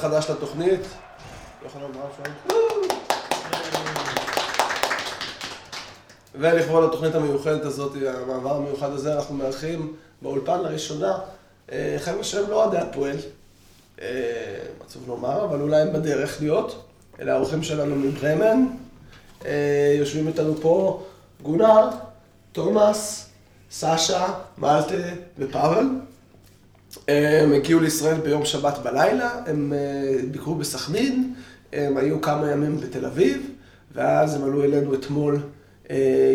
חדש לתוכנית. יוחנן ברנשטיין. ולכבוד התוכנית המיוחדת הזאת, המעבר המיוחד הזה, אנחנו מארחים באולפן לראשונה אה, חבר'ה שהם לא אוהדי הפועל, אה, עצוב לומר, אבל אולי הם בדרך להיות. אלה האורחים שלנו מברמן. אה, יושבים איתנו פה גונר, תומאס, סשה, מלטה ופאבל. הם הגיעו לישראל ביום שבת בלילה, הם ביקרו בסכנין, הם היו כמה ימים בתל אביב, ואז הם עלו אלינו אתמול,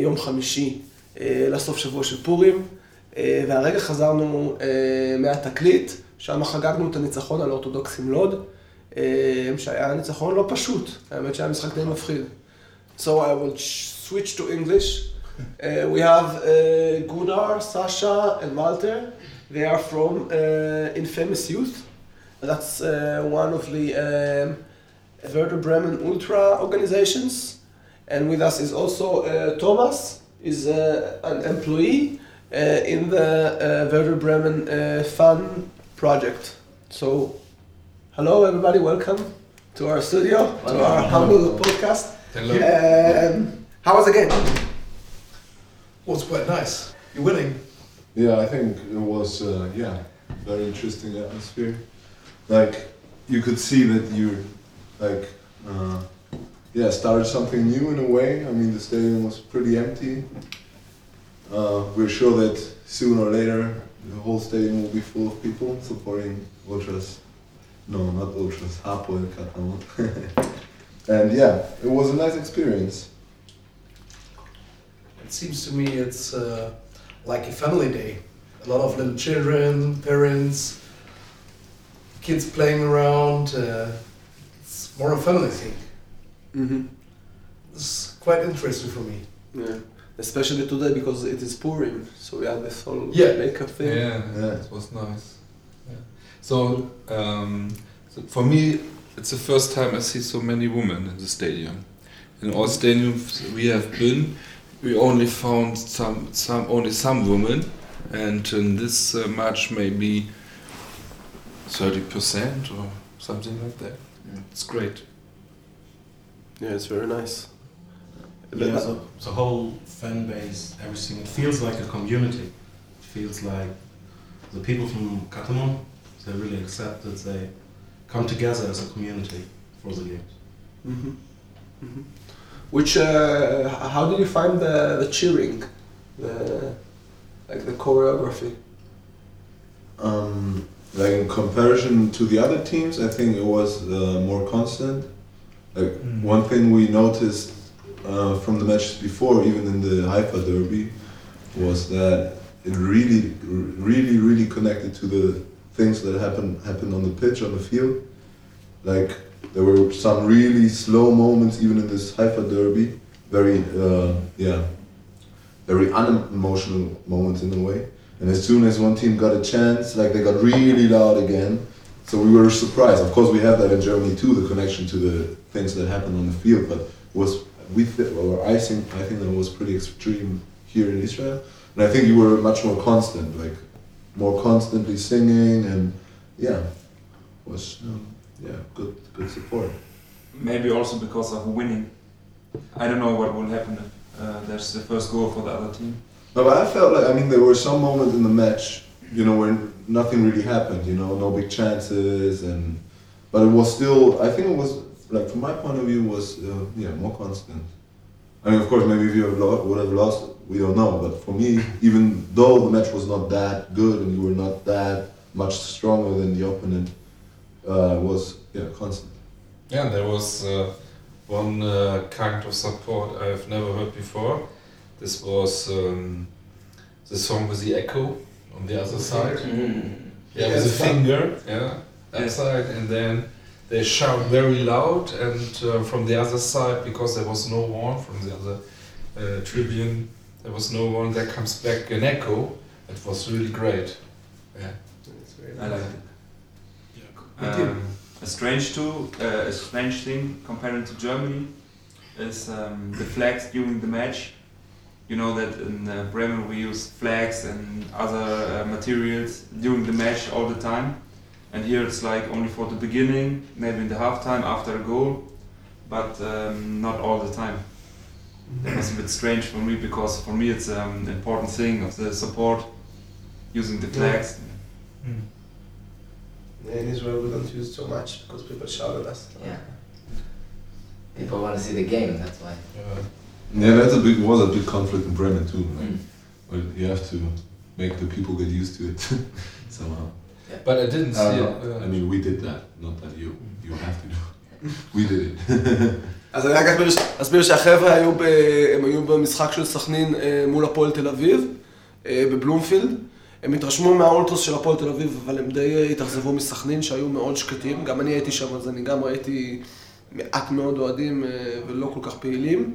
יום חמישי, לסוף שבוע של פורים, והרגע חזרנו מהתקליט, שם חגגנו את הניצחון על אורתודוקסים לוד, שהיה ניצחון לא פשוט, האמת שהיה משחק די מפחיד. So I will switch to English. Uh, we have uh, Gunnar, Sasha, and Walter. They are from uh, Infamous Youth. That's uh, one of the um, Werder Bremen Ultra organizations. And with us is also uh, Thomas, is uh, an employee uh, in the uh, Werder Bremen uh, Fan project. So, hello everybody, welcome to our studio, to our humble podcast. Hello. Um, how was the game? Was quite nice. You're winning. Yeah, I think it was uh, yeah very interesting atmosphere. Like you could see that you like uh, yeah started something new in a way. I mean the stadium was pretty empty. Uh, we're sure that sooner or later the whole stadium will be full of people supporting ultras. No, not ultras. Hapoel Katamon. and yeah, it was a nice experience. It seems to me it's uh, like a family day. A lot of little children, parents, kids playing around. Uh, it's more a family thing. Mm-hmm. It's quite interesting for me. Yeah. Especially today because it is Purim, so we have this whole Yeah. makeup thing. Yeah, Yeah. it was nice. Yeah. So, um, so for me, it's the first time I see so many women in the stadium. In all stadiums we have been, we only found some, some only some women, and in this uh, match maybe thirty percent or something like that. It's great. Yeah, it's very nice. Yeah, so the whole fan base, everything, it feels like a community. It feels like the people from Katamon, they really accept that they come together as a community for the games. hmm hmm Which, uh, how did you find the, the cheering, the like the choreography? Um, like in comparison to the other teams, I think it was uh, more constant. Like Mm. one thing we noticed uh, from the matches before, even in the Haifa Derby, was that it really, really, really connected to the things that happened happened on the pitch on the field. Like there were some really slow moments, even in this Haifa Derby, very uh, yeah, very unemotional moments in a way. And as soon as one team got a chance, like they got really loud again. So we were surprised. Of course, we have that in Germany too, the connection to the things that happen on the field. But was we th- or I think I think that was pretty extreme here in Israel. And I think you were much more constant, like more constantly singing, and yeah, was um, yeah good good support. Maybe also because of winning. I don't know what will happen if uh, there's the first goal for the other team. No, but I felt like I mean there were some moments in the match, you know, where nothing really happened. You know, no big chances, and but it was still. I think it was like from my point of view was uh, yeah more constant. I mean, of course, maybe if you have lo- would have lost, we don't know. But for me, even though the match was not that good and you were not that much stronger than the opponent, uh, was yeah constant. Yeah, there was uh, one uh, kind of support I've never heard before. This was um, the song with the echo on the other side. Yeah, with it's the finger, yeah, that Yes. side, and then they shout very loud, and uh, from the other side, because there was no one from the other uh, tribune, there was no one. There comes back an echo. It was really great. Yeah. I like it. Um, a strange too, uh, a strange thing comparing to Germany is um, the flags during the match. You know that in uh, Bremen we use flags and other uh, materials during the match all the time, and here it's like only for the beginning, maybe in the halftime after a goal, but um, not all the time. That was a bit strange for me because for me it's um, an important thing of the support using the flags. In Israel we don't use so much because people shout at us. Yeah. People want to see the game, that's why. Yeah, that's a big was a big conflict in Bremen too. Like, Mm. but you have to make the people get used to it somehow. But I didn't I, see don't it. uh, I mean, we did that, not that you you have to do. we did it. אז אני רק אסביר, אסביר שהחבר'ה היו, ב, הם היו במשחק של סכנין אה, מול הפועל תל אביב, אה, בבלומפילד. הם התרשמו מהאולטרוס של הפועל תל אביב, אבל הם די אה, התאכזבו מסכנין, שהיו מאוד שקטים. גם אני הייתי שם, אז אני גם ראיתי מעט מאוד אוהדים אה, ולא כל כך פעילים.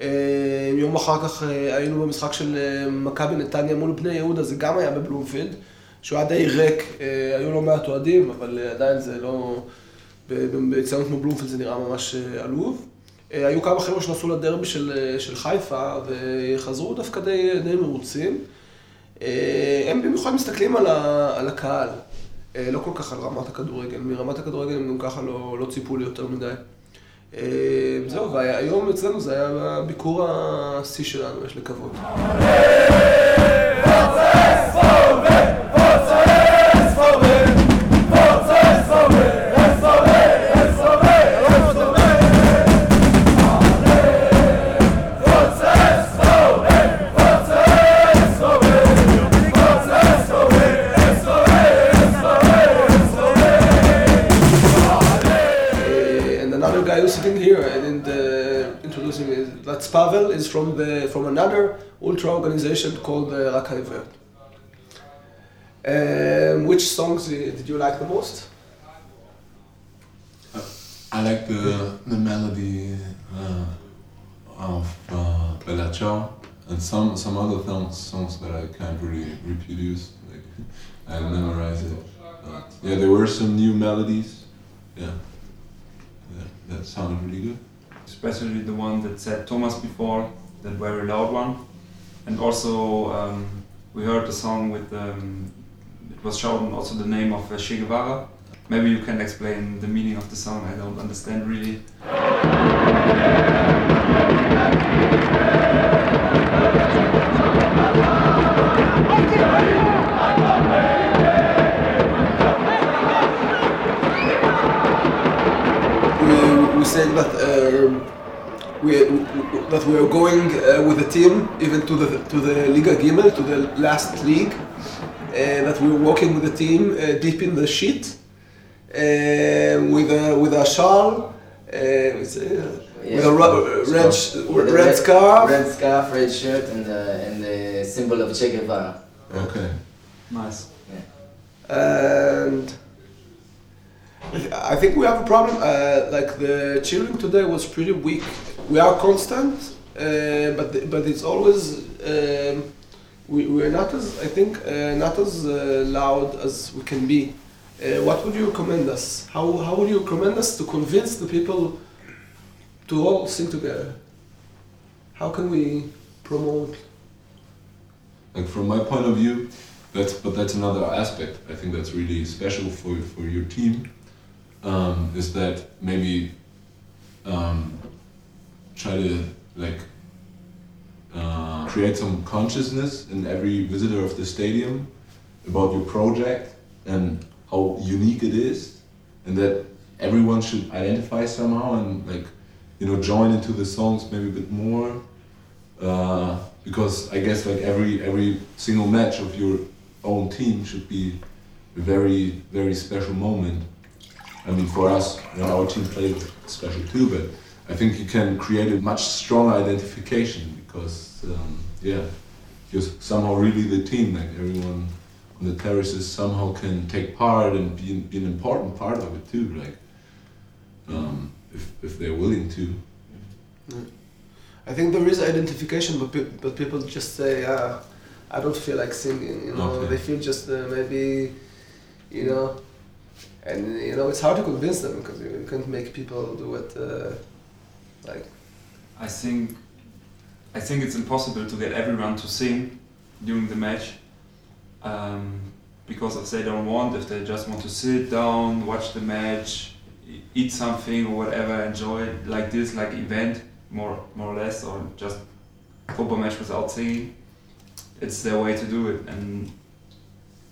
אה, יום אחר כך היינו במשחק של מכבי נתניה מול בני יהודה, זה גם היה בבלומפילד, שהוא היה די ריק, היו לא מעט אוהדים, אבל עדיין זה לא... באצטדיון כמו בלומפילד זה נראה ממש עלוב. היו כמה חבר'ה שנסעו לדרבי של, של חיפה וחזרו דווקא די, די מרוצים. אה, הם במיוחד מסתכלים על, הקהל, אה, לא כל כך על רמת הכדורגל. מרמת הכדורגל הם גם ככה לא, לא ציפו לי יותר מדי. אה, זהו, והיום אצלנו זה היה ביקור השיא שלנו, יש לקוות. Uh, and another guy who's sitting here and uh, introducing is that's Pavel is from the from another ultra organization called uh, Rak Um, which songs uh, did you like the most? I like the the melody uh, of uh, Bella Ciao and some some other songs songs that I can't really reproduce. Like I memorize it. But yeah, there were some new melodies. Yeah, that, sounded really good. especially the one that said Thomas before, that very loud one. And also um, we heard the song with um, it was shown also the name of uh, Che Guevara. Maybe you can explain the meaning of the song. I don't understand really. Said that uh, we, that we are going uh, with the team even to the to the Liga Gimel to the last league. Uh, that we were walking with the team uh, deep in the sheet uh, with a with a shawl. Uh, it's, uh, with a ru- red, sh- With the red scarf. Red scarf, red shirt, and the, and the symbol of Che Guevara. Okay. Nice. Yeah. and I think we have a problem. Uh, like the cheering today was pretty weak. We are constant, uh, but the, but it's always um, we we're not as I think uh, not as uh, loud as we can be. Uh, what would you recommend us? How how would you recommend us to convince the people to all sing together? How can we promote? Like from my point of view, that's but that's another aspect. I think that's really special for for your team. Um, is that maybe um, try to like uh, create some consciousness in every visitor of the stadium about your project and how unique it is, and that everyone should identify somehow and like you know join into the songs maybe a bit more uh, because I guess like every every single match of your own team should be a very very special moment. I mean, for us, you know, our team played special too, but I think you can create a much stronger identification because um, yeah, you're somehow really the team. Like everyone on the terraces somehow can take part and be, be an important part of it too. Like um, if if they're willing to. I think there is identification, but pe- but people just say, uh, I don't feel like singing. You know, Okay. they feel just uh, maybe, you know, and you know it's hard to convince them because you can't make people do it. Uh, like I think I think it's impossible to get everyone to sing during the match um, because if they don't want, if they just want to sit down, watch the match, eat something or whatever, enjoy it like this, like event, more more or less, or just football match without singing. It's their way to do it, and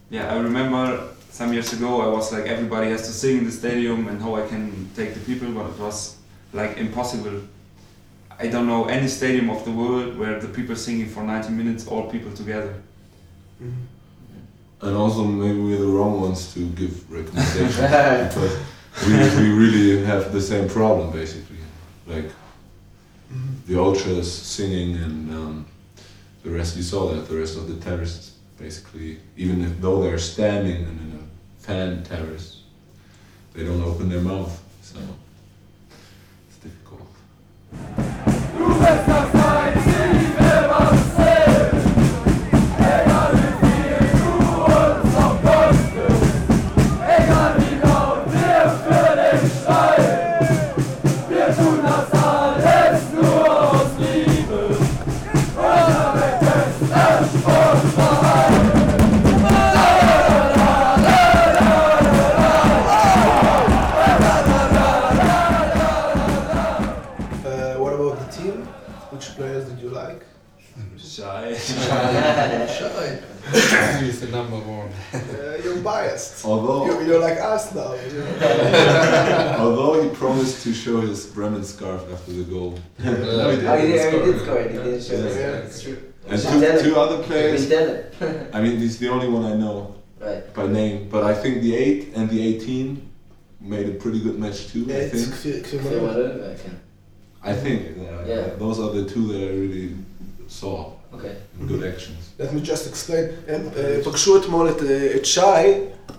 yeah, I remember some years ago I was like everybody has to sing in the stadium and how I can take the people, but it was like impossible. I don't know any stadium of the world where the people singing for 90 minutes, all people together. And also maybe we're the wrong ones to give recommendations because we, we really have the same problem basically. Like the ultras singing and um, the rest you saw that the rest of the terrorists basically even if though they're standing and fan terrace they don't open their mouth so it's difficult. did, he did score it. He did show Yeah. it. Yeah. It's true. and Should two, tell him. two other We players tell it. I mean he's the only one I know Right. by name but I think the 8 and the 18 made a pretty good match too I It's think Kfir- Feel Kfir- what I can. I think uh, Yeah. those are the two that I really saw Okay. in good actions. Let me just explain. הם אה, פגשו אתמול את, אה, את שי,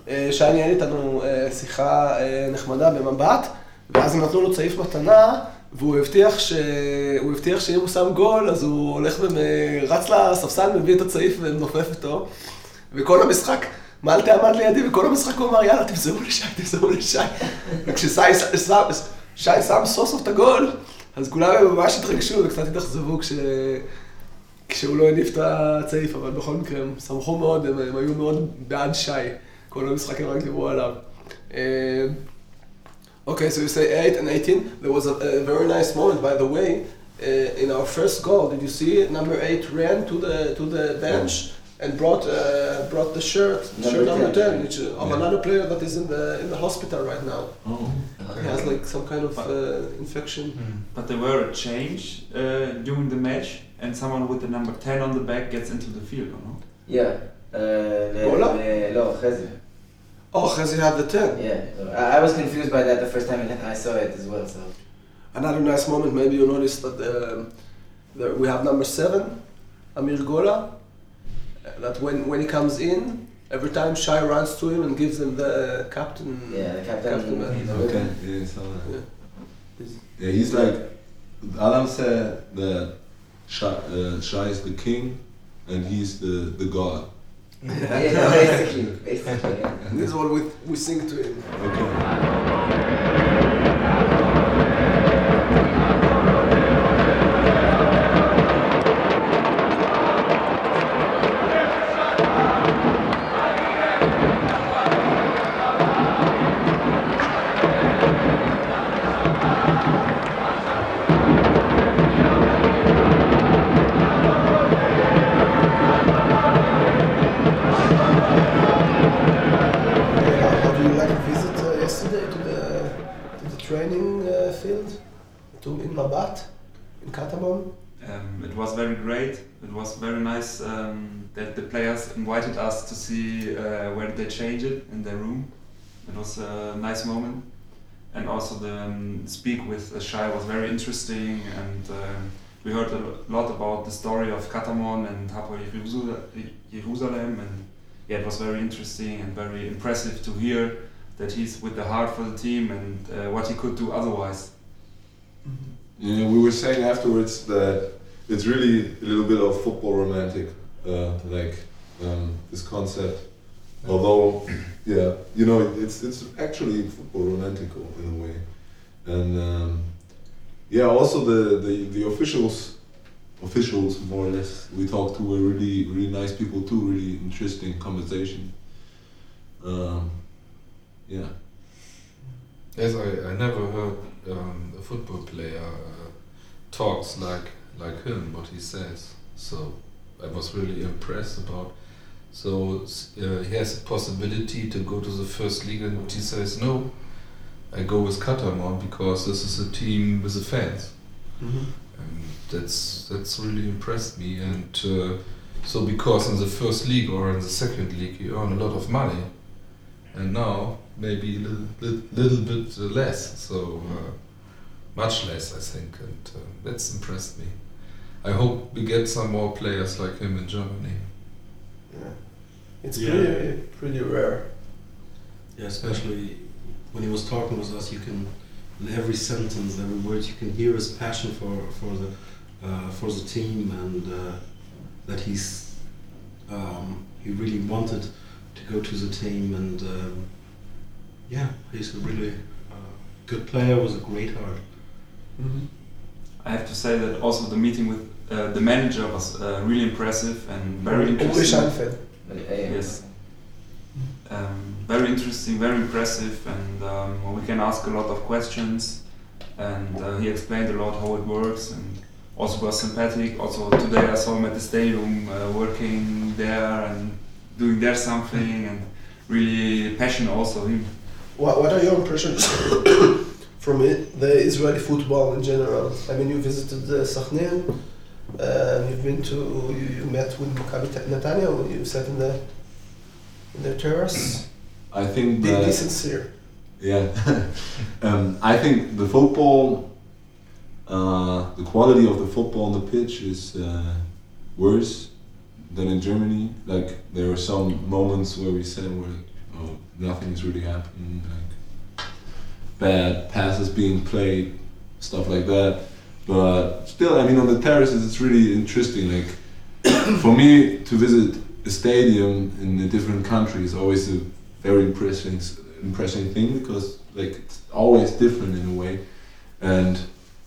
אה, שי ניהל איתנו אה, שיחה אה, נחמדה במבט, ואז הם נתנו לו צעיף מתנה, והוא הבטיח, ש... הוא הבטיח שאם הוא שם גול, אז הוא הולך ורץ לספסל, מביא את הצעיף ומנופף איתו, וכל המשחק, מלטה עמד לידי, וכל המשחק הוא אמר, יאללה, תמסרו לשי, תמסרו לשי. וכששי שם- שם סוף סוף את הגול, אז כולם ממש התרגשו וקצת התאכזבו כש... כשהוא לא הניף את הצעיף, אבל בכל מקרה הם שמחו מאוד, הם, הם היו מאוד בעד שי. כל המשחק הם רק דיברו עליו. Okay, so you say 8 and 18. There was a, a very nice moment, by the way. Uh, in our first goal, did you see it? Number 8 ran to the, to the bench. Yeah. And brought uh, brought the shirt number shirt number ten, yeah. which uh, of yeah. another player that is in the in the hospital right now. Oh, okay. he has like some kind of uh, infection. Hmm. But there were a change uh, during the match, and someone with the number ten on the back gets into the field, or no? Yeah. لا Oh, because he had the ten. Yeah, I, was confused by that the first time I saw it as well. So another nice moment. Maybe you noticed um, that, we have number seven, Amir Gola. Uh, that when when he comes in, every time Shai runs to him and gives him the captain. Yeah, the captain. captain okay. okay. Yeah, yeah, he's like Adam said that Shai, uh, Shai is the king and he's the the god. Yeah, basically, basically. Yeah. This is what we, we sing to him. Okay. In Mabat, in Katamon? Um, it was very great. It was very nice um, that the players invited us to see uh, where they change it in their room. It was a nice moment, and also the um, speak with uh, Shai was very interesting, and um, we heard a lot about the story of Katamon and Hapoel Jerusalem, Jerusalem, and yeah, it was very interesting and very impressive to hear that he's with the heart for the team and uh, what he could do otherwise. Yeah, we were saying afterwards that it's really a little bit of football romantic, uh, like um, this concept. Although, yeah, you know, it's it's actually football romantical in a way, and um, yeah, also the, the the officials officials more or less we talked to were really really nice people too, really interesting conversation. Um, yeah. Yes, I, I never heard um, a football player uh, talks like like him, what he says. So I was really impressed about. So uh, he has a possibility to go to the first league, and he says no. I go with Katamon because this is a team with the fans, Mhm. and that's that's really impressed me. And uh, so because in the first league or in the second league you earn a lot of money, and now maybe a little, little, little bit less. So uh, much less, I think, and uh, that's impressed me. I hope we get some more players like him in Germany. Yeah. It's Yeah. pretty pretty rare. Yeah, especially when he was talking with us, you can, in every sentence, every word, you can hear his passion for for the uh, for the team and uh, that he's um, he really wanted to go to the team and um, yeah, he's a really uh, good player with a great heart. Mhm. I have to say that also the meeting with uh, the manager was uh, really impressive and very Ulrich interesting. Einfeld. Yes. Um, very interesting, very impressive, and um, we can ask a lot of questions. And uh, he explained a lot how it works, and also was sympathetic. Also today I saw him at the stadium uh, working there and doing there something, and really passionate. Also him. What, what are your impressions from it, the Israeli football in general? I mean, you visited the Sakhnin, uh, you've been to, you, you met with Maccabi Netanya, you sat in the in the terrace. I think Be, that be sincere. Yeah, um, I think the football, uh, the quality of the football on the pitch is uh, worse than in Germany. Like there were some moments where we said where oh, nothing is really happening, like bad passes being played, stuff like that. But still, I mean, on the terraces, it's really interesting. Like for me to visit a stadium in a different country is always a very impressive impressive thing because like it's always different in a way and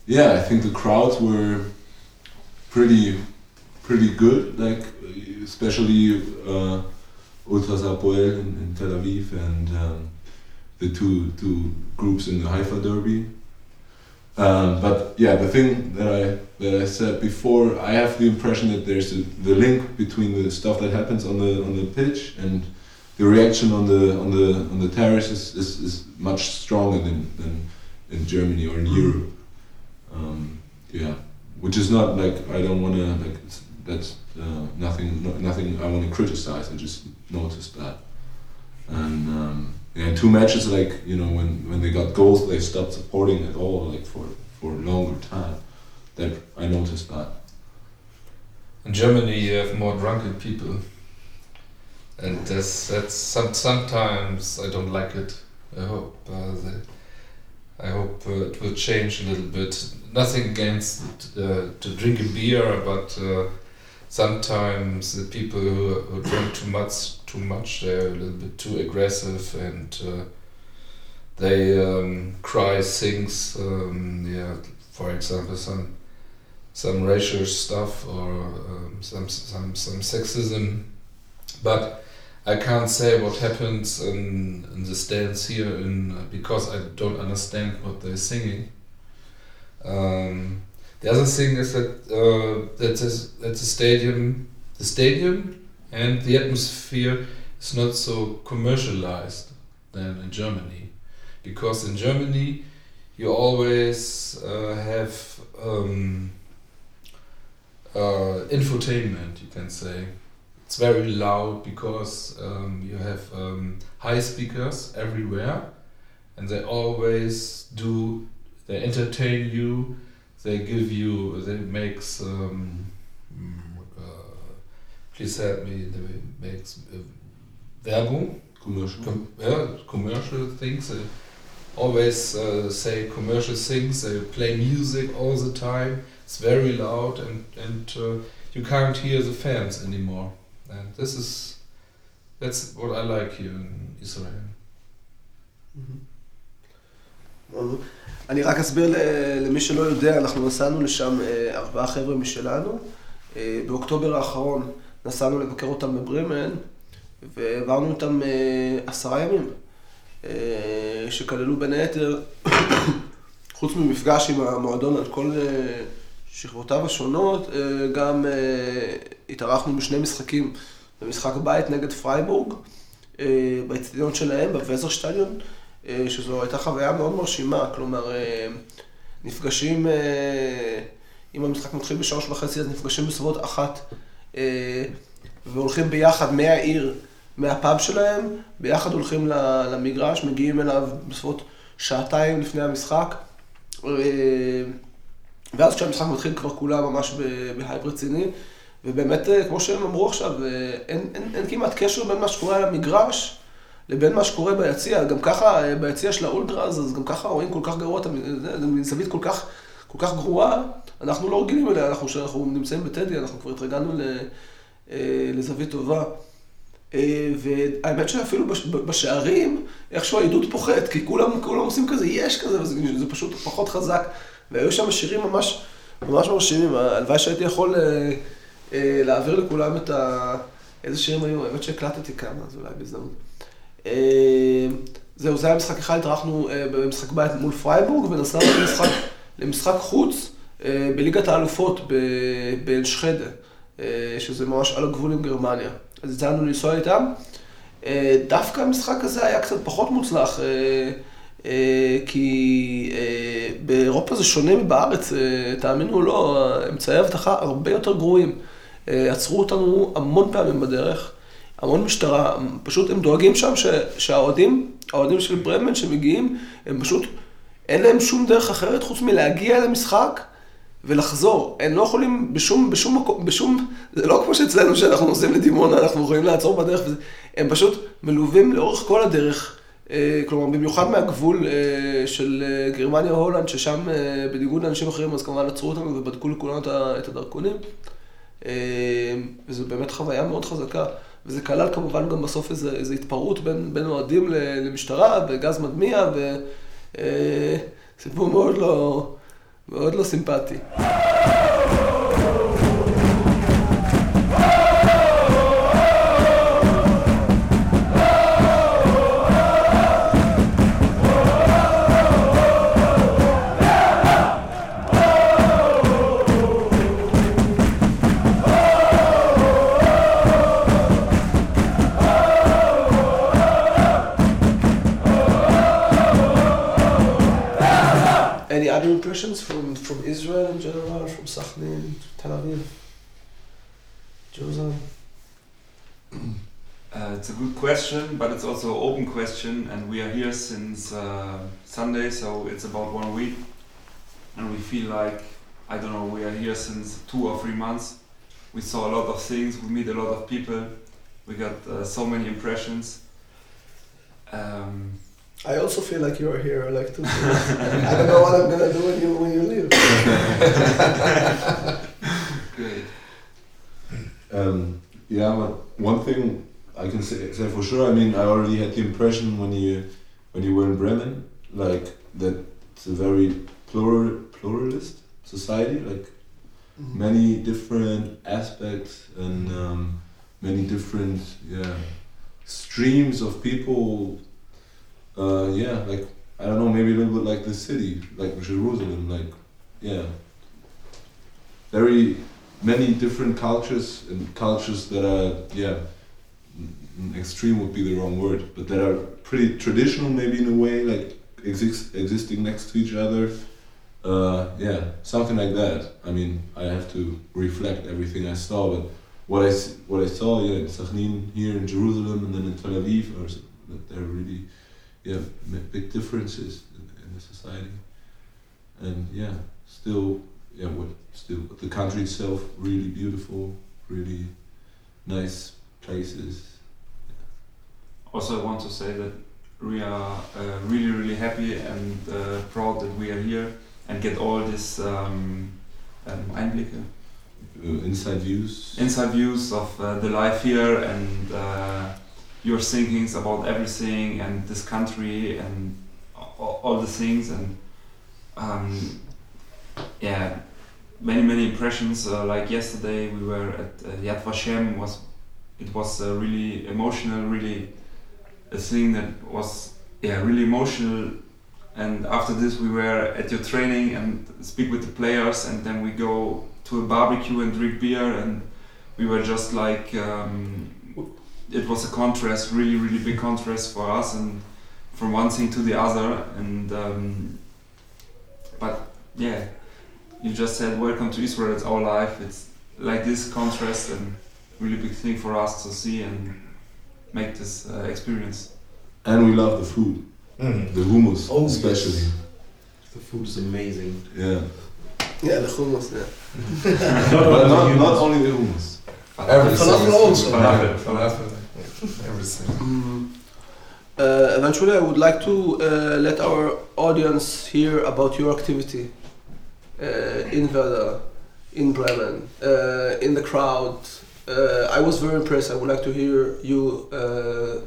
yeah i think the crowds were pretty pretty good like especially uh, ultras Hapoel in, in tel aviv and um, the two two groups in the haifa derby um, but yeah the thing that i that i said before i have the impression that there's a, the link between the stuff that happens on the on the pitch and the reaction on the on the on the terrace is, is, is much stronger than, than in Germany or in Europe. Um, yeah, which is not like I don't want to like that's uh, nothing no, nothing I want to criticize. I just noticed that, and um, yeah, two matches like you know when when they got goals they stopped supporting at all like for for a longer time. That I noticed that. In Germany, you have more drunken people, and that's that's some, sometimes I don't like it. I hope uh, I hope uh, it will change a little bit. Nothing against uh, to drink a beer, but uh, sometimes the people who, who drink too much, too much, they're a little bit too aggressive and uh, they um, cry things. Um, yeah, for example, some some racial stuff or um, some some some sexism, but I can't say what happens in, in the stands here in because I don't understand what they're singing. Um, the other thing is that uh, that this, that the stadium, the stadium, and the atmosphere is not so commercialized than in Germany, because in Germany you always uh, have um, uh, infotainment, you can say. It's very loud because um, you have um, high speakers everywhere, and they always do. They entertain you. They give you. They makes. Um, mm, uh, please help me. They makes uh, Werbung. Commercial. Com- yeah, commercial things. They always uh, say commercial things. They play music all the time. It's very loud, and and uh, you can't hear the fans anymore. And this is that's what I like here in Israel. Mhm. אני רק אסביר למי שלא יודע, אנחנו נסענו לשם אה, ארבעה חבר'ה משלנו. אה, באוקטובר האחרון נסענו לבקר אותם בברימן, והעברנו איתם אה, עשרה ימים, שכללו בין היתר, חוץ ממפגש עם המועדון על כל שכבותיו השונות, גם התארחנו בשני משחקים, במשחק בית נגד פרייבורג, באצטדיון שלהם, בווזרשטדיון. אה, שזו הייתה חוויה מאוד מרשימה, כלומר, אה, נפגשים, אה, אם המשחק מתחיל בשלוש וחצי, אז נפגשים בסביבות אחת, והולכים ביחד מהעיר, מהפאב שלהם, ביחד הולכים למגרש, מגיעים אליו בסביבות שעתיים לפני המשחק, ואז כשהמשחק מתחיל כבר כולם ממש בהייפ רציני, ובאמת, כמו שהם אמרו עכשיו, אין, אין, אין כמעט קשר בין מה שקורה על המגרש, לבין מה שקורה ביציע, גם ככה אה, ביציע של האולטראז, אז גם ככה רואים כל כך גרוע, זה מזווית כל כך, כל כך גרועה, אנחנו לא רגילים אליה, אנחנו, כשאנחנו נמצאים בטדי, אנחנו כבר התרגלנו אה, לזווית טובה. אה, והאמת שאפילו בש- בשערים, איכשהו העידוד פוחת, כי כולם, כולם עושים כזה יש כזה, וזה זה פשוט פחות חזק. והיו שם שירים ממש, ממש מרשימים, הלוואי שהייתי יכול אה, אה, להעביר לכולם את ה... איזה שירים היו, האמת שהקלטתי כמה, אז אולי בהזדמנות. אה, זהו, זה היה משחק אחד, התארחנו אה, במשחק בית מול פרייבורג, ונסענו למשחק, למשחק חוץ אה, בליגת האלופות ב- באלשחדה, אה, שזה ממש על הגבול עם גרמניה. אז יצאנו לנסוע איתם. דווקא המשחק הזה היה קצת פחות מוצלח, כי באירופה זה שונה מבארץ, תאמינו או לא, אמצעי אבטחה הרבה יותר גרועים. עצרו אותנו המון פעמים בדרך. המון משטרה, פשוט הם דואגים שם שהאוהדים, האוהדים של ברמן שמגיעים, הם פשוט, אין להם שום דרך אחרת חוץ מלהגיע למשחק ולחזור. הם לא יכולים בשום, בשום מקום, בשום, זה לא כמו שאצלנו שאנחנו נוסעים לדימונה, אנחנו יכולים לעצור בדרך וזה, הם פשוט מלווים לאורך כל הדרך. אה, כלומר, במיוחד מהגבול אה, של אה, גרמניה-הולנד, ששם אה, בניגוד לאנשים אחרים, אז כמובן עצרו אותנו ובדקו לכולנו את הדרכונים. וזו באמת חוויה מאוד חזקה. וזה כלל כמובן גם בסוף איזו איזו התפרעות בין, בין אוהדים למשטרה וגז מדמיע, וסיפור מאוד לא, מאוד לא סימפטי. It's a good question, but it's also an open question, and we are here since uh, Sunday, so it's about one week, and we feel like I don't know. We are here since two or three months. We saw a lot of things. We meet a lot of people. We got uh, so many impressions. Um, I also feel like you are here, like two I don't know what I'm gonna do when you when you leave. great. Um, yeah, but one thing I can say, say for sure. I mean, I already had the impression when you when you were in Bremen, like that it's a very plural pluralist society, like many different aspects and um, many different yeah streams of people. Uh, yeah, like I don't know, maybe a little bit like the city, like Jerusalem, like yeah, very many different cultures and cultures that are yeah extreme would be the wrong word but that are pretty traditional maybe in a way like exist, existing next to each other. Uh, yeah something like that. I mean i have to reflect everything i saw but what i what i saw yeah in Sakhnin here in jerusalem and then in tel aviv s- that there are really yeah big differences in, in the society. And yeah still yeah what still the country itself really beautiful really nice places Also, I want to say that we are uh, really, really happy and uh, proud that we are here and get all this um, um, Einblicke, uh, inside views inside views of uh, the life here and uh, your thinkings about everything and this country and all, all the things and um, yeah, many many impressions. Uh, like yesterday, we were at uh, Yad Vashem. Was it was uh, really emotional, really a thing that was yeah really emotional. And after this, we were at your training and speak with the players, and then we go to a barbecue and drink beer, and we were just like um, it was a contrast, really really big contrast for us, and from one thing to the other, and um, but yeah, you just said welcome to Israel. It's our life. It's like this contrast and really big thing for us to see and make this uh, experience. And we love the food, Mm. the hummus Oh, especially. yes. The food is amazing. Yeah, Yeah, the hummus, yeah. but not, not only the hummus. Everything. Falafel also. Falafel, falafel, everything. Mm. Uh, eventually, I would like to uh, let our audience hear about your activity uh, in Werder, in Bremen, uh, in the crowd. Uh, I was very impressed. I would like to hear you uh,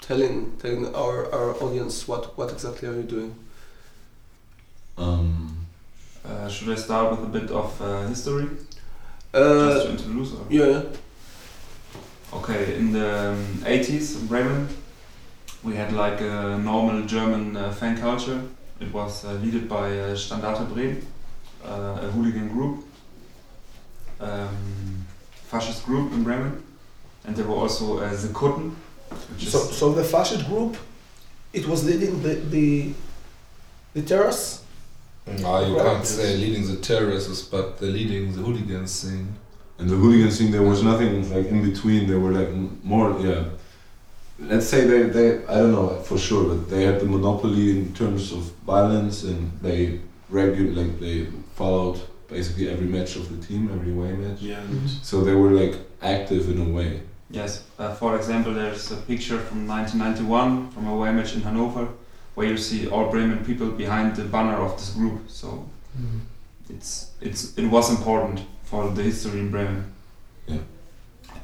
telling telling our, our audience what, what exactly are you doing. Um, Uh, should I start with a bit of uh, history just Uh, to introduce? Or? yeah, yeah. Okay, in the um, 80s in Bremen, we had like a normal German uh, fan culture. It was uh, led by uh, Standarte Bremen, uh, a hooligan group, um, fascist group in Bremen, and there were also uh, the Kutten, which is So, so the fascist group, it was leading the the, the terrace. Ah, you can't say leading the terrorists, but the leading the hooligans thing. and the hooligans thing, there was nothing like in between. They were like more, yeah. Let's say they, they, I don't know for sure, but they had the monopoly in terms of violence, and they regular like they followed basically every match of the team, every away match. Yeah. and So they were like active in a way. Yes, uh, for example, there's a picture from 1991 from a away match in Hanover, where you see all Bremen people behind the banner of this group. So it's it's it was important for the history in Bremen. Yeah.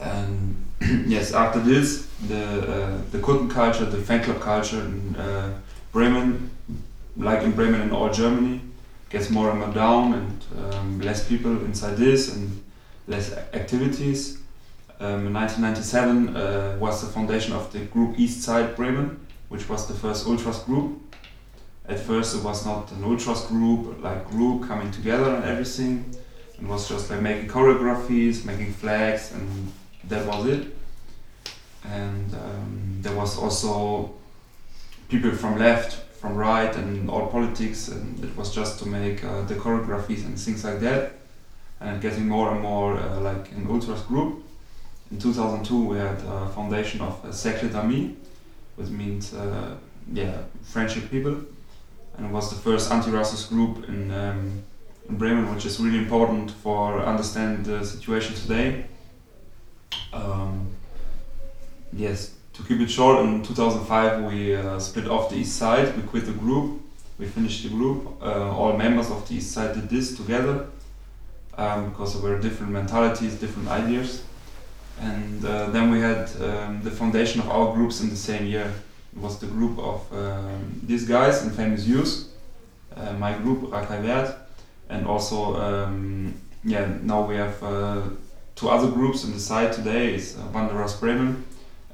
And yes, after this, the uh, the Kutten culture, the fan club culture in uh, Bremen, like in Bremen and all Germany, gets more and more down, and um, less people inside this, and less activities. Um, 1997 uh, was the foundation of the group East Side Bremen, which was the first ultras group. At first, it was not an ultras group, like group coming together and everything. It was just like making choreographies, making flags, and that was it. And um, there was also people from left, from right, and all politics, and it was just to make uh, the choreographies and things like that. And getting more and more uh, like an ultras group. In 2002, we had a foundation of uh, Cercle d'Amis, which means uh, yeah friendship people, and it was the first anti-racist group in um, in Bremen, which is really important for understand the situation today. Um, yes, to keep it short, in 2005 we uh, split off the East Side. We quit the group. We finished the group. Uh, all members of the East Side did this together um, because there were different mentalities, different ideas. And uh, then we had um, the foundation of our groups in the same year. It was the group of um, these guys Infamous Youth, uh, my group Racaille Verte, and also um, yeah now we have uh, two other groups in the side today is uh, Wanderers Bremen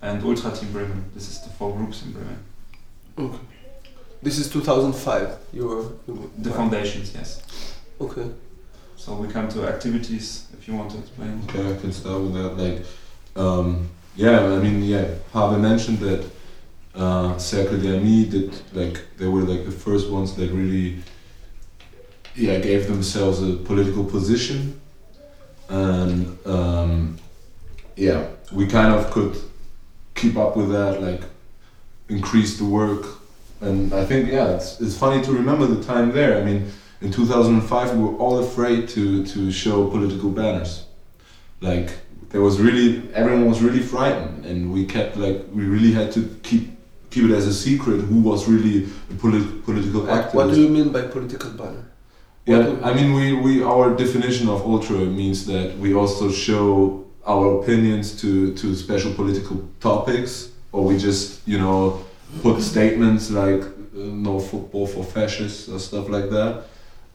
and Ultra Team Bremen. This is the four groups in Bremen. Okay. This is 2005. You were you The were- foundations, yes. Okay. So we come to activities if you want to explain. Okay, I can start with that. Like, um, yeah, I mean, yeah, Habe mentioned that uh, Cercle d'Amis did like they were like the first ones that really, yeah, gave themselves a political position, and um, yeah, we kind of could keep up with that, like increase the work, and I think yeah, it's it's funny to remember the time there. I mean in 2005 we were all afraid to to show political banners like there was really everyone was really frightened and we kept like we really had to keep keep it as a secret who was really a polit- political What, activist what do you mean by political banner? yeah i mean we, we our definition of ultra means that we also show our opinions to to special political topics or we just you know put statements like no football for fascists or stuff like that.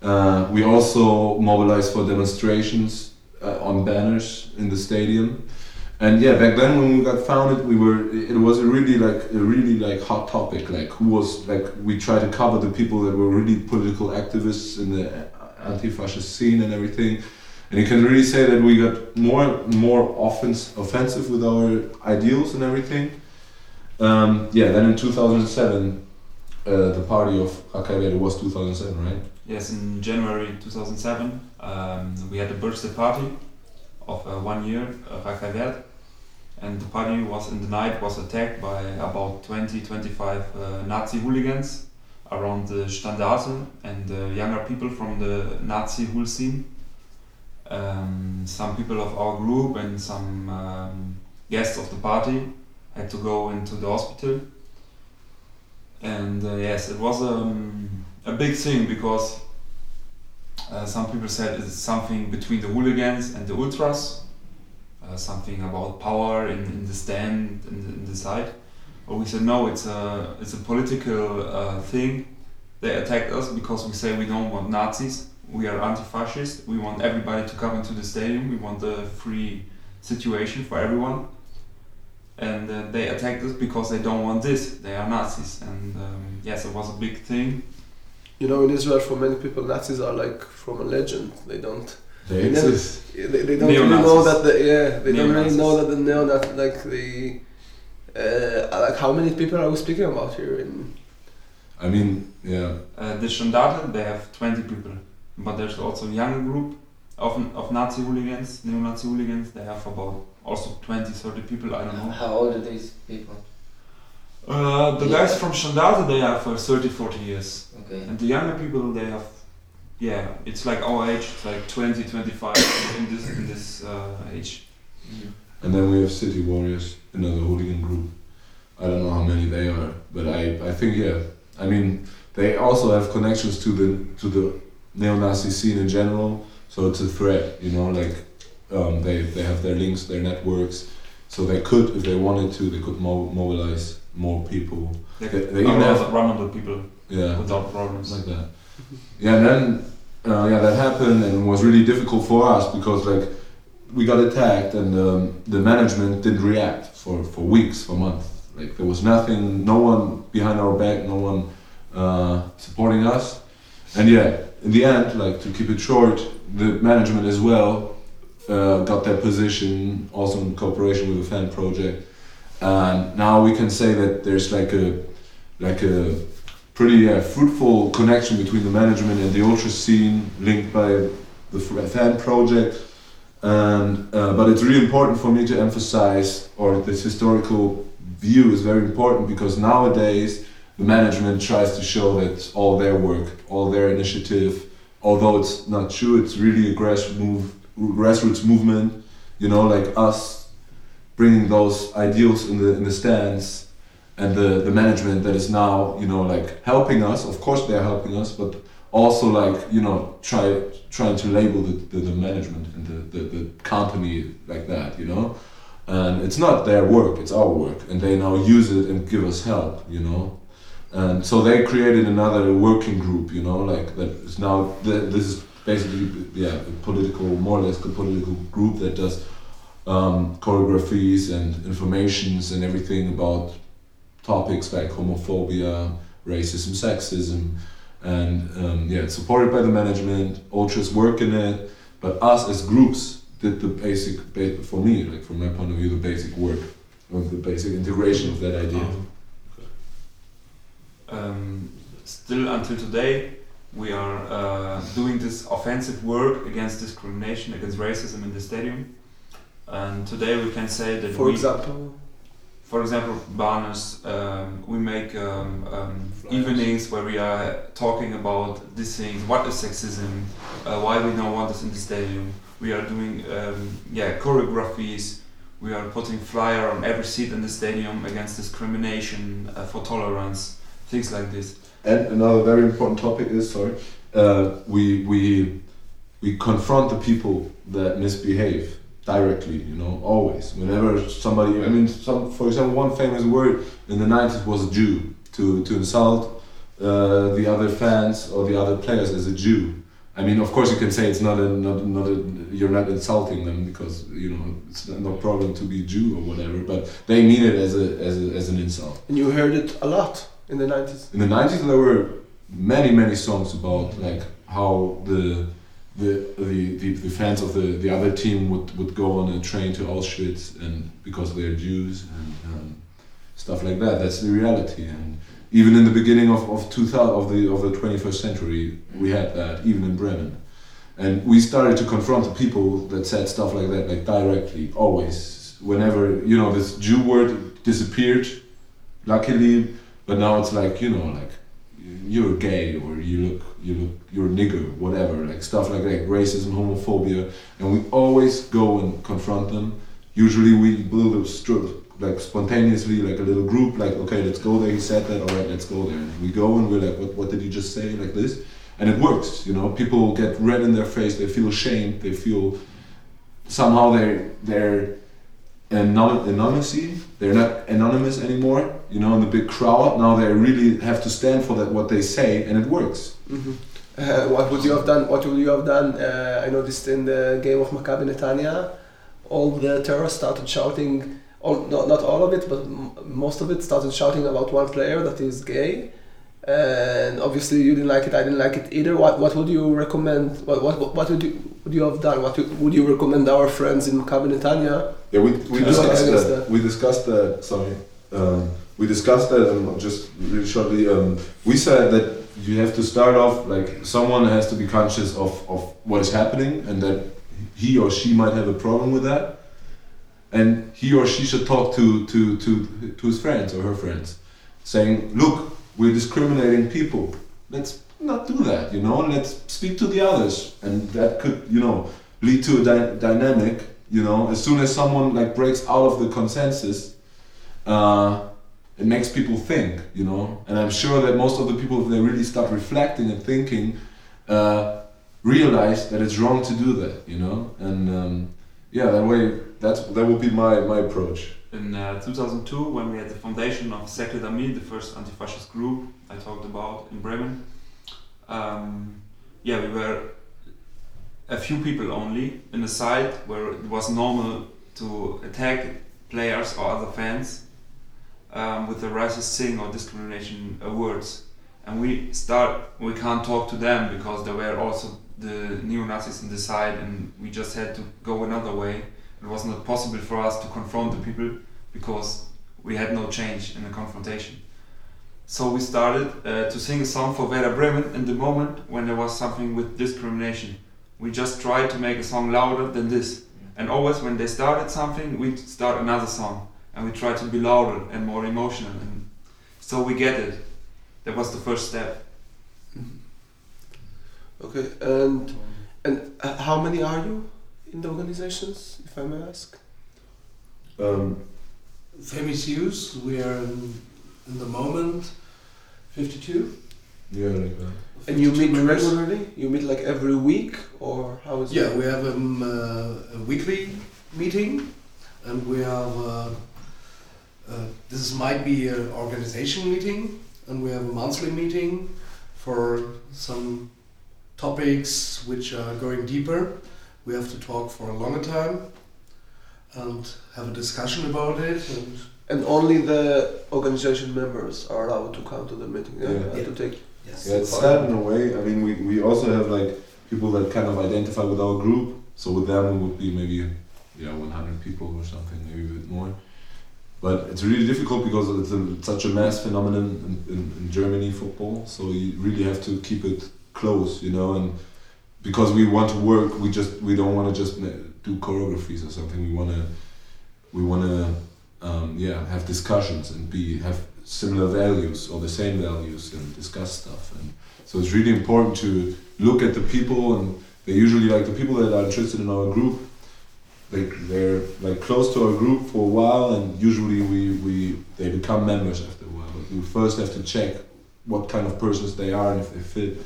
Uh, we also mobilized for demonstrations uh, on banners in the stadium. And yeah, back then when we got founded, we were it was a really like a really like hot topic. Like who was like we tried to cover the people that were really political activists in the anti-fascist scene and everything. And you can really say that we got more more offense, offensive with our ideals and everything. Um, yeah, then in 2007, uh, the party of Racaille Verte was 2007, right? Yes, in January 2007, um, we had a birthday party of uh, one year, Racaille Verte, and the party was in the night was attacked by about 20 25 uh, Nazi hooligans around the Standarte and younger people from the Nazi Hul scene. Um, some people of our group and some um, guests of the party had to go into the hospital. And uh, yes, it was um, a big thing because uh, some people said it's something between the hooligans and the ultras, uh, something about power in, in the stand in the, in the side. But we said no, it's a it's a political uh, thing. They attacked us because we say we don't want Nazis. We are anti-fascist. We want everybody to come into the stadium. We want a free situation for everyone. And uh, they attacked us because they don't want this. They are Nazis, and um, yes, it was a big thing. You know, in Israel, for many people, Nazis are like from a legend. They don't. They They never- exist. They, they don't really know that. The, yeah, they don't really know that the neo that like the. Uh, like how many people are we speaking about here? In I mean, yeah. Uh, the Standarte, they have 20 people, but there's also a younger group of, of Nazi hooligans, neo-Nazi hooligans. They have about also 20, 30 people, I don't know. How old are these people? Uh, the guys from Standarte, they have uh, 30, 40 years. Okay. And the younger people, they have, yeah, it's like our age, it's like 20, 25 in this, in this uh, age. And then we have City Warriors, another hooligan group. I don't know how many they are, but I, I think yeah. I mean, they also have connections to the to the neo-Nazi scene in general. So it's a threat, you know. Like um, they they have their links, their networks. So they could, if they wanted to, they could mo- mobilize more people. They, They- they, even run, have- run on the people Yeah. without problems. like that. Yeah, and then uh, yeah, that happened and was really difficult for us because like we got attacked and um, the management didn't react for, for weeks, for months. Like there was nothing, no one behind our back, no one uh, supporting us. And yeah, in the end, like to keep it short, the management as well uh, got their position, also in cooperation with the fan project. And now we can say that there's like a like a pretty uh, fruitful connection between the management and the ultra scene linked by the fan project and uh, but it's really important for me to emphasize or this historical view is very important because nowadays the management tries to show that all their work all their initiative although it's not true it's really a grass move, grassroots movement you know like us bringing those ideals in the in the stands and the, the management that is now you know like helping us. Of course they're helping us but also like you know try trying to label the, the, the management and the, the, the company like that you know? And it's not their work it's our work and they now use it and give us help you know and so they created another working group you know like that is now th- this is basically yeah a political more or less a political group that does um, choreographies and informations and everything about topics like homophobia, racism, sexism, and um, yeah, it's supported by the management. Ultras work in it, but us as groups did the basic, for me, like from my point of view, the basic work, of the basic integration of that idea. Um, still until today, we are uh, doing this offensive work against discrimination, against racism in the stadium. And today we can say that for we, example, for example, banners, um, we make um, um, evenings where we are talking about these things. What is sexism? Uh, why we don't want this in the stadium? We are doing um, yeah choreographies. We are putting flyer on every seat in the stadium against discrimination, uh, for tolerance, things like this. And another very important topic is sorry, uh, we we we confront the people that misbehave directly. You know, always. Whenever somebody, I mean, some for example, one famous word in the '90s was Jew to to insult uh, the other fans or the other players as a Jew. I mean, of course, you can say it's not a not not a, you're not insulting them because you know it's no problem to be Jew or whatever, but they mean it as a as, a, as an insult. And you heard it a lot in the 90s. In the nineties, there were many many songs about like how the the, the, the, the fans of the, the other team would, would go on a train to Auschwitz and because they're Jews and um, stuff like that. That's the reality. And even in the beginning of, of 2000 of the of the 21st century, we had that even in Bremen. And we started to confront the people that said stuff like that, like directly, always. Whenever you know this Jew word disappeared, luckily, but now it's like you know like you're gay or you look you look you're a nigger whatever like stuff like that racism homophobia and we always go and confront them. Usually we build a stru- like spontaneously like a little group like okay let's go there he said that all right let's go there. And we go and we're like what, what did he just say like this? And it works you know? People get red in their face they feel ashamed they feel somehow they're they're anon- anonymity they're not anonymous anymore you know in the big crowd now they really have to stand for that what they say and it works Mm-hmm. Uh, what would you have done? What would you have done? Uh, I noticed in the game of Maccabi Netanya, all the terrorists started shouting. All, not, not all of it, but m- most of it started shouting about one player that is gay. And obviously, you didn't like it. I didn't like it either. What What would you recommend? What What, what would you would you have done? What would you recommend our friends in Maccabi Netanya? Yeah, we, we discussed Yeah. that. We discussed that. Sorry, um, we discussed that. Um, just really shortly, um, we said that you have to start off like someone has to be conscious of of what is happening and that he or she might have a problem with that, and he or she should talk to to to to his friends or her friends, saying, "Look, we're discriminating people. Let's not do that. You know, let's speak to the others, and that could you know lead to a dy- dynamic." you know as soon as someone like breaks out of the consensus uh, it makes people think you know and i'm sure that most of the people if they really start reflecting and thinking uh, realize that it's wrong to do that you know and um, yeah that way that's that would be my my approach In uh, 2002, when we had the foundation of Sacred Army, the first anti-fascist group I talked about in Bremen, um, yeah, we were a few people only in a site where it was normal to attack players or other fans um, with the racist thing or discrimination words. And we start, we can't talk to them because there were also the neo-Nazis in the side and we just had to go another way. It was not possible for us to confront the people because we had no change in the confrontation. So we started uh, to sing a song for Werder Bremen in the moment when there was something with discrimination. We just tried to make a song louder than this. And always when they started something, we start another song. And we try to be louder and more emotional. And so we get it. That was the first step. Okay, and and uh, how many are you in the organizations, if I may ask? um, Infamous Youth, we are in, in the moment 52. yeah like that And you meet members. regularly? You meet like every week, or how is Yeah, it? we have um, uh, a weekly meeting, and we have uh, uh, this might be an organization meeting, and we have a monthly meeting for some topics which are going deeper. We have to talk for a longer time and have a discussion about it. And And only the organization members are allowed to come to the meeting. Yeah, Yeah. and to take. yes, Yeah, it's sad in a way. I mean, we, we also have like people that kind of identify with our group. So with them, it would be maybe yeah 100 people or something, maybe a bit more. But it's really difficult because it's, a, it's such a mass phenomenon in, in, in Germany football. So you really have to keep it close, you know. And because we want to work, we just we don't want to just do choreographies or something. We want to we want to um, yeah have discussions and be have similar values or the same values and discuss stuff. And so it's really important to look at the people and they usually like the people that are interested in our group they, they're like close to our group for a while and usually we, we they become members after a while. But we first have to check what kind of persons they are and if they fit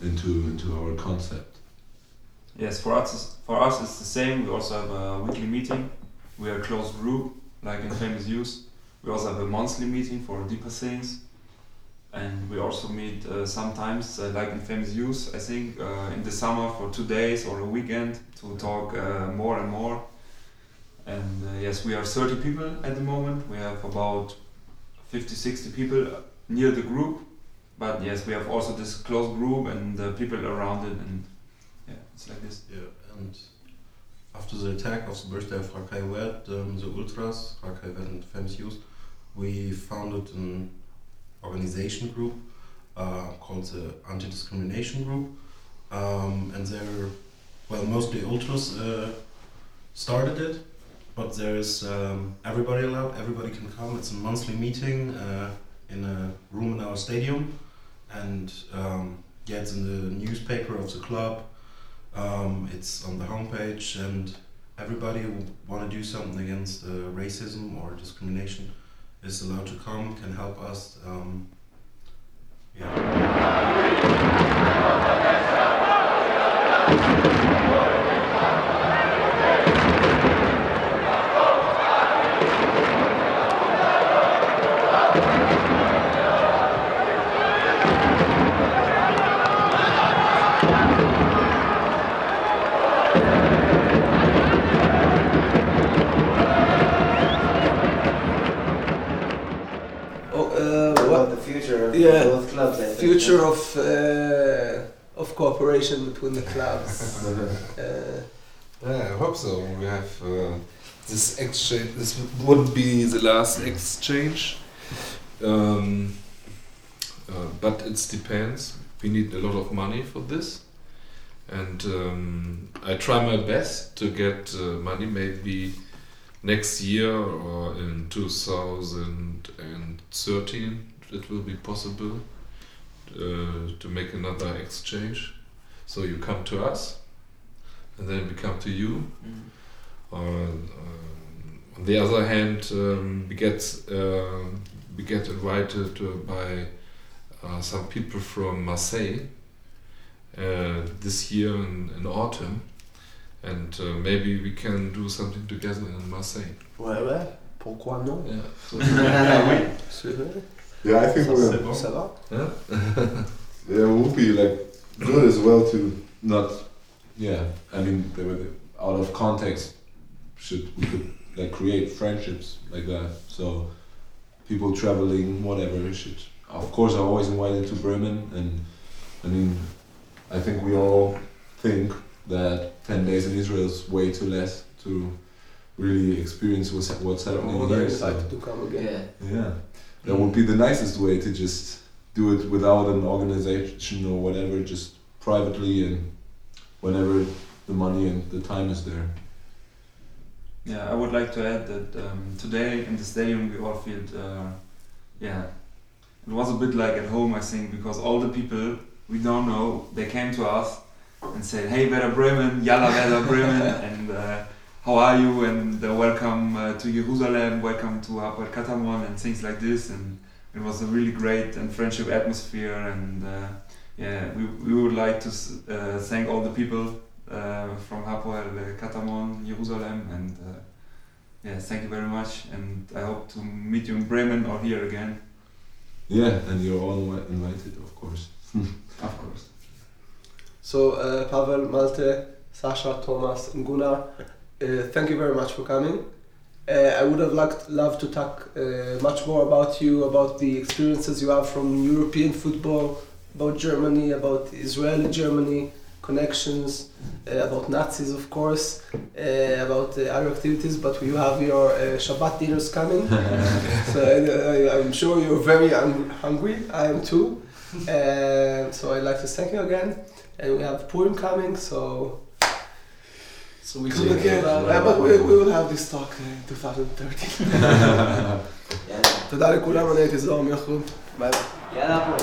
into into our concept Yes, for us, for us it's the same. We also have a weekly meeting. We are a closed group, like Infamous Youth. We also have a monthly meeting for deeper things. and we also meet uh, sometimes, uh, like Infamous Youth, I think, uh, in the summer for two days or a weekend to talk uh, more and more. And uh, yes, we are 30 people at the moment. We have about 50, 60 people near the group. But yes, we have also this close group and the people around it, and it's like this. Yeah, and after the attack of the birthday of Racaille Verte, um, the Ultras, Racaille Verte and Famous Youth, we founded an organization group uh, called the Anti-Discrimination Group. Um, and they're, well, mostly Ultras uh, started it, but there's um, everybody allowed, everybody can come. It's a monthly meeting uh, in a room in our stadium. And um, yeah, it's in the newspaper of the club. Um, it's on the homepage, and everybody who want to do something against uh, racism or discrimination is allowed to come, can help us. Um, yeah. Future of uh, of cooperation between the clubs? uh, Yeah, I hope so. We have uh, this exchange. This wouldn't be the last exchange, um, uh, but it depends. We need a lot of money for this, and um, I try my best to get uh, money. Maybe next year or in 2013, it will be possible uh, to make another exchange. So you come to us and then we come to you. Mm. Or, um, on the other hand, um, we get uh, we get invited uh, by uh, some people from Marseille uh, this year in, in autumn, and uh, maybe we can do something together in Marseille. ouais, ouais. Pourquoi non? Yeah. So, C'est vrai. Yeah, I think Ça, we're, c'est bon. Ça va? yeah. yeah, it would be like good as well to not. Yeah, I mean, they were out of context. Should we could like create friendships like that? So people traveling, whatever, should of course are always invited to Bremen, and I mean, I think we all think that ten days in Israel is way too less to really experience what's what's happening oh, I'm here. very excited to come again. Yeah. yeah, that would be the nicest way to just do it without an organization or whatever, just privately and whenever the money and the time is there. Yeah, I would like to add that um, today in the stadium we all feel, uh, yeah, it was a bit like at home, I think, because all the people we don't know, they came to us and said, "Hey, Werder Bremen, Yalla Werder Bremen," and uh, how are you? And uh, welcome uh, to Jerusalem, welcome to Hapoel Katamon, and things like this. And it was a really great and friendship atmosphere. And uh, yeah, we, we would like to uh, thank all the people uh, from Hapoel Katamon, Jerusalem, and uh, yeah, thank you very much. And I hope to meet you in Bremen or here again, Yeah, and you're all invited, of course. of course. So, uh, Pavel, Malte, Sasha, Thomas, and Gunnar, uh, thank you very much for coming. Uh, I would have liked, loved to talk uh, much more about you, about the experiences you have from European football, about Germany, about Israeli Germany, connections, uh, about Nazis, of course, uh, about uh, other activities, but you have your uh, Shabbat dinners coming. so I, I, I'm sure you're very hung- hungry. I am too. Uh, so I'd like to thank you again. And we have Purim coming, so So we come take again. Uh, but we, we will have this talk in 2013. יאללה. תודה לכולם, אני הייתי זוהר מיוחד. ביי ביי. יאללה פה.